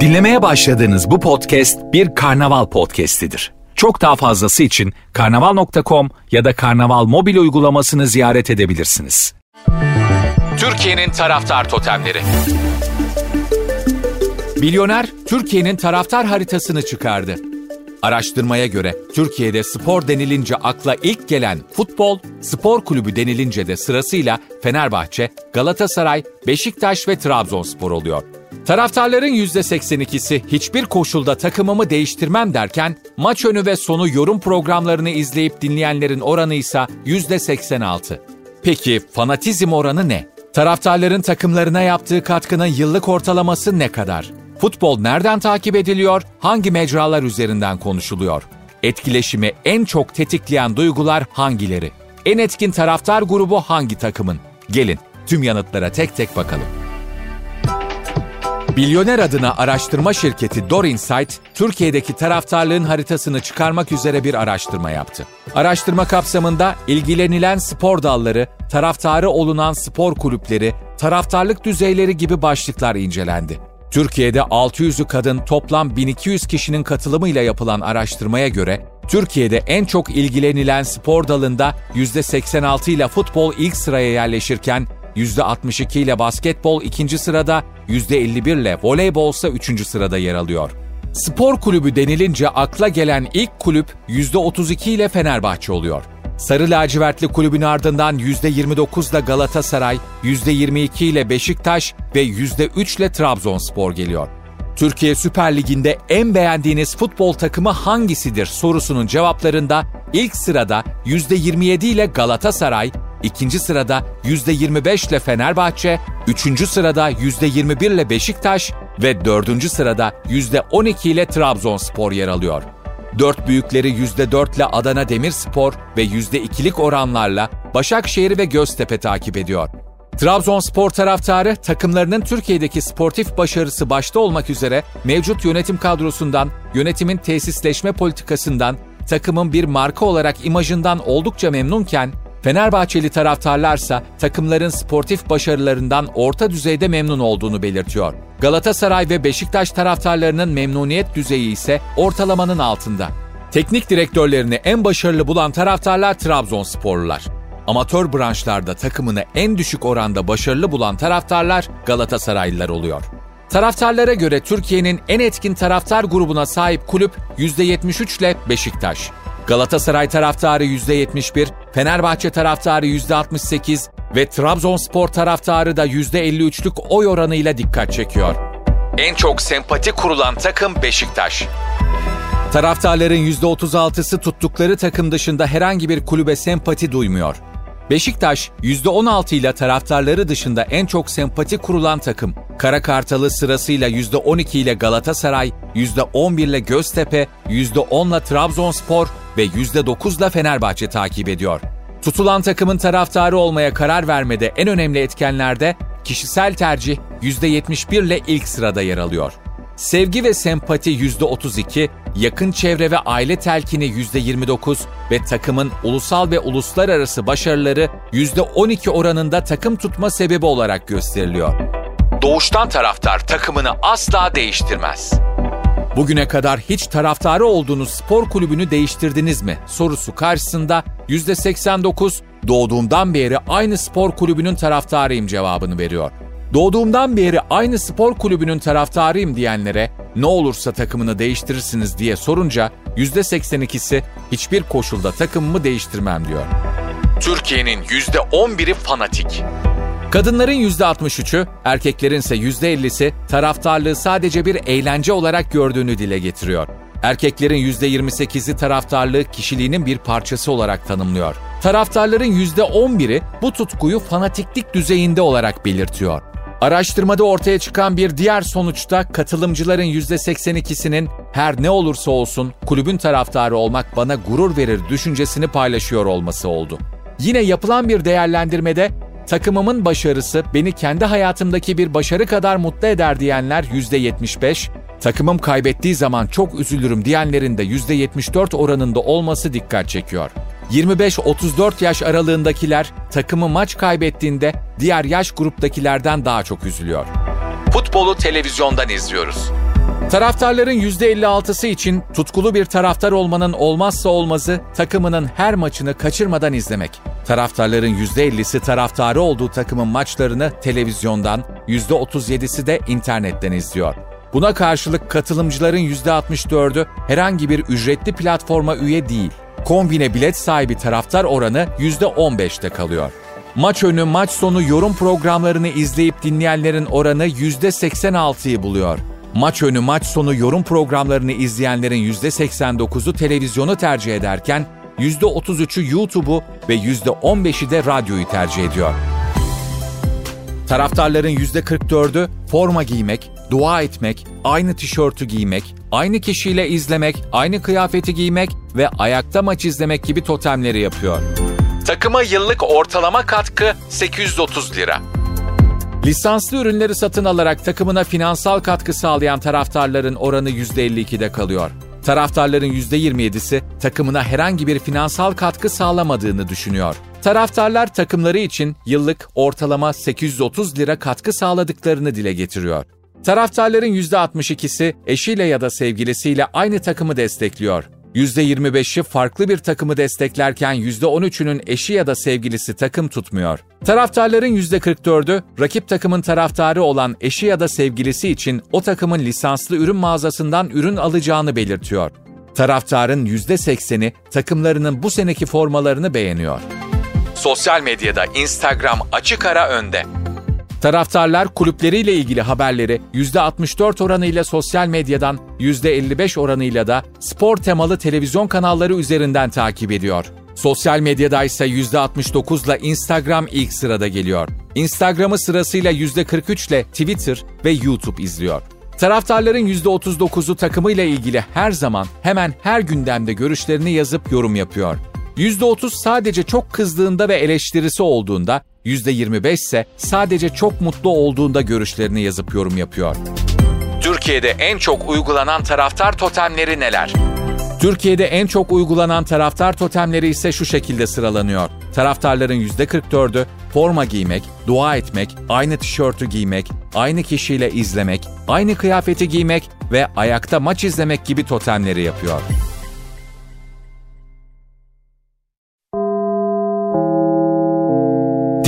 Dinlemeye başladığınız bu podcast bir karnaval podcastidir. Çok daha fazlası için karnaval.com ya da karnaval mobil uygulamasını ziyaret edebilirsiniz. Türkiye'nin taraftar totemleri. Milyoner Türkiye'nin taraftar haritasını çıkardı. Araştırmaya göre Türkiye'de spor denilince akla ilk gelen futbol, spor kulübü denilince de sırasıyla Fenerbahçe, Galatasaray, Beşiktaş ve Trabzonspor oluyor. Taraftarların %82'si hiçbir koşulda takımımı değiştirmem derken maç önü ve sonu yorum programlarını izleyip dinleyenlerin oranı ise %86. Peki fanatizm oranı ne? Taraftarların takımlarına yaptığı katkının yıllık ortalaması ne kadar? Futbol nereden takip ediliyor? Hangi mecralar üzerinden konuşuluyor? Etkileşimi en çok tetikleyen duygular hangileri? En etkin taraftar grubu hangi takımın? Gelin tüm yanıtlara tek tek bakalım. Milyoner adına araştırma şirketi Dorinsight, Türkiye'deki taraftarlığın haritasını çıkarmak üzere bir araştırma yaptı. Araştırma kapsamında ilgilenilen spor dalları, taraftarı olunan spor kulüpleri, taraftarlık düzeyleri gibi başlıklar incelendi. Türkiye'de 600'ü kadın toplam 1200 kişinin katılımıyla yapılan araştırmaya göre Türkiye'de en çok ilgilenilen spor dalında %86 ile futbol ilk sıraya yerleşirken %62 ile basketbol ikinci sırada, %51 ile voleybol ise üçüncü sırada yer alıyor. Spor kulübü denilince akla gelen ilk kulüp %32 ile Fenerbahçe oluyor. Sarı lacivertli kulübün ardından %29 ile Galatasaray, %22 ile Beşiktaş ve %3 ile Trabzonspor geliyor. Türkiye Süper Ligi'nde en beğendiğiniz futbol takımı hangisidir sorusunun cevaplarında ilk sırada %27 ile Galatasaray, ikinci sırada %25 ile Fenerbahçe, üçüncü sırada %21 ile Beşiktaş ve dördüncü sırada %12 ile Trabzonspor yer alıyor. Dört büyükleri %4 ile Adana Demirspor ve %2'lik oranlarla Başakşehir ve Göztepe takip ediyor. Trabzonspor taraftarı takımlarının Türkiye'deki sportif başarısı başta olmak üzere mevcut yönetim kadrosundan, yönetimin tesisleşme politikasından, takımın bir marka olarak imajından oldukça memnunken, Fenerbahçeli taraftarlarsa takımların sportif başarılarından orta düzeyde memnun olduğunu belirtiyor. Galatasaray ve Beşiktaş taraftarlarının memnuniyet düzeyi ise ortalamanın altında. Teknik direktörlerini en başarılı bulan taraftarlar Trabzonsporlular. Amatör branşlarda takımını en düşük oranda başarılı bulan taraftarlar Galatasaraylılar oluyor. Taraftarlara göre Türkiye'nin en etkin taraftar grubuna sahip kulüp %73 ile Beşiktaş. Galatasaray taraftarı %71, Fenerbahçe taraftarı %68 ve Trabzonspor taraftarı da %53'lük oy oranıyla dikkat çekiyor. En çok sempati kurulan takım Beşiktaş. Taraftarların %36'sı tuttukları takım dışında herhangi bir kulübe sempati duymuyor. Beşiktaş %16 ile taraftarları dışında en çok sempati kurulan takım. Kara Kartalı sırasıyla %12 ile Galatasaray, %11 ile Göztepe, %10 ile Trabzonspor ve %9 ile Fenerbahçe takip ediyor. Tutulan takımın taraftarı olmaya karar vermede en önemli etkenlerde kişisel tercih %71 ile ilk sırada yer alıyor. Sevgi ve sempati %32, yakın çevre ve aile telkini %29 ve takımın ulusal ve uluslararası başarıları %12 oranında takım tutma sebebi olarak gösteriliyor. Doğuştan taraftar takımını asla değiştirmez. Bugüne kadar hiç taraftarı olduğunuz spor kulübünü değiştirdiniz mi? Sorusu karşısında %89 doğduğumdan beri aynı spor kulübünün taraftarıyım cevabını veriyor. Doğduğumdan beri aynı spor kulübünün taraftarıyım diyenlere ne olursa takımını değiştirirsiniz diye sorunca %82'si hiçbir koşulda takımımı değiştirmem diyor. Türkiye'nin %11'i fanatik. Kadınların %63'ü, erkeklerin ise %50'si taraftarlığı sadece bir eğlence olarak gördüğünü dile getiriyor. Erkeklerin %28'i taraftarlığı kişiliğinin bir parçası olarak tanımlıyor. Taraftarların %11'i bu tutkuyu fanatiklik düzeyinde olarak belirtiyor. Araştırmada ortaya çıkan bir diğer sonuçta katılımcıların %82'sinin her ne olursa olsun kulübün taraftarı olmak bana gurur verir düşüncesini paylaşıyor olması oldu. Yine yapılan bir değerlendirmede takımımın başarısı beni kendi hayatımdaki bir başarı kadar mutlu eder diyenler %75, takımım kaybettiği zaman çok üzülürüm diyenlerin de %74 oranında olması dikkat çekiyor. 25-34 yaş aralığındakiler takımı maç kaybettiğinde diğer yaş gruptakilerden daha çok üzülüyor. Futbolu televizyondan izliyoruz. Taraftarların %56'sı için tutkulu bir taraftar olmanın olmazsa olmazı takımının her maçını kaçırmadan izlemek. Taraftarların %50'si taraftarı olduğu takımın maçlarını televizyondan, %37'si de internetten izliyor. Buna karşılık katılımcıların %64'ü herhangi bir ücretli platforma üye değil. Kombine bilet sahibi taraftar oranı %15'te kalıyor. Maç önü maç sonu yorum programlarını izleyip dinleyenlerin oranı %86'yı buluyor. Maç önü maç sonu yorum programlarını izleyenlerin %89'u televizyonu tercih ederken %33'ü YouTube'u ve %15'i de radyoyu tercih ediyor. Taraftarların %44'ü forma giymek, dua etmek, aynı tişörtü giymek, aynı kişiyle izlemek, aynı kıyafeti giymek ve ayakta maç izlemek gibi totemleri yapıyor. Takıma yıllık ortalama katkı 830 lira. Lisanslı ürünleri satın alarak takımına finansal katkı sağlayan taraftarların oranı %52'de kalıyor. Taraftarların %27'si takımına herhangi bir finansal katkı sağlamadığını düşünüyor. Taraftarlar takımları için yıllık ortalama 830 lira katkı sağladıklarını dile getiriyor. Taraftarların %62'si eşiyle ya da sevgilisiyle aynı takımı destekliyor. %25'i farklı bir takımı desteklerken %13'ünün eşi ya da sevgilisi takım tutmuyor. Taraftarların %44'ü rakip takımın taraftarı olan eşi ya da sevgilisi için o takımın lisanslı ürün mağazasından ürün alacağını belirtiyor. Taraftarın %80'i takımlarının bu seneki formalarını beğeniyor. Sosyal medyada Instagram açık ara önde. Taraftarlar kulüpleriyle ilgili haberleri %64 oranıyla sosyal medyadan, %55 oranıyla da spor temalı televizyon kanalları üzerinden takip ediyor. Sosyal medyada ise %69 ile Instagram ilk sırada geliyor. Instagram'ı sırasıyla %43 ile Twitter ve YouTube izliyor. Taraftarların %39'u takımıyla ilgili her zaman hemen her gündemde görüşlerini yazıp yorum yapıyor. %30 sadece çok kızdığında ve eleştirisi olduğunda, %25 ise sadece çok mutlu olduğunda görüşlerini yazıp yorum yapıyor. Türkiye'de en çok uygulanan taraftar totemleri neler? Türkiye'de en çok uygulanan taraftar totemleri ise şu şekilde sıralanıyor. Taraftarların %44'ü forma giymek, dua etmek, aynı tişörtü giymek, aynı kişiyle izlemek, aynı kıyafeti giymek ve ayakta maç izlemek gibi totemleri yapıyor.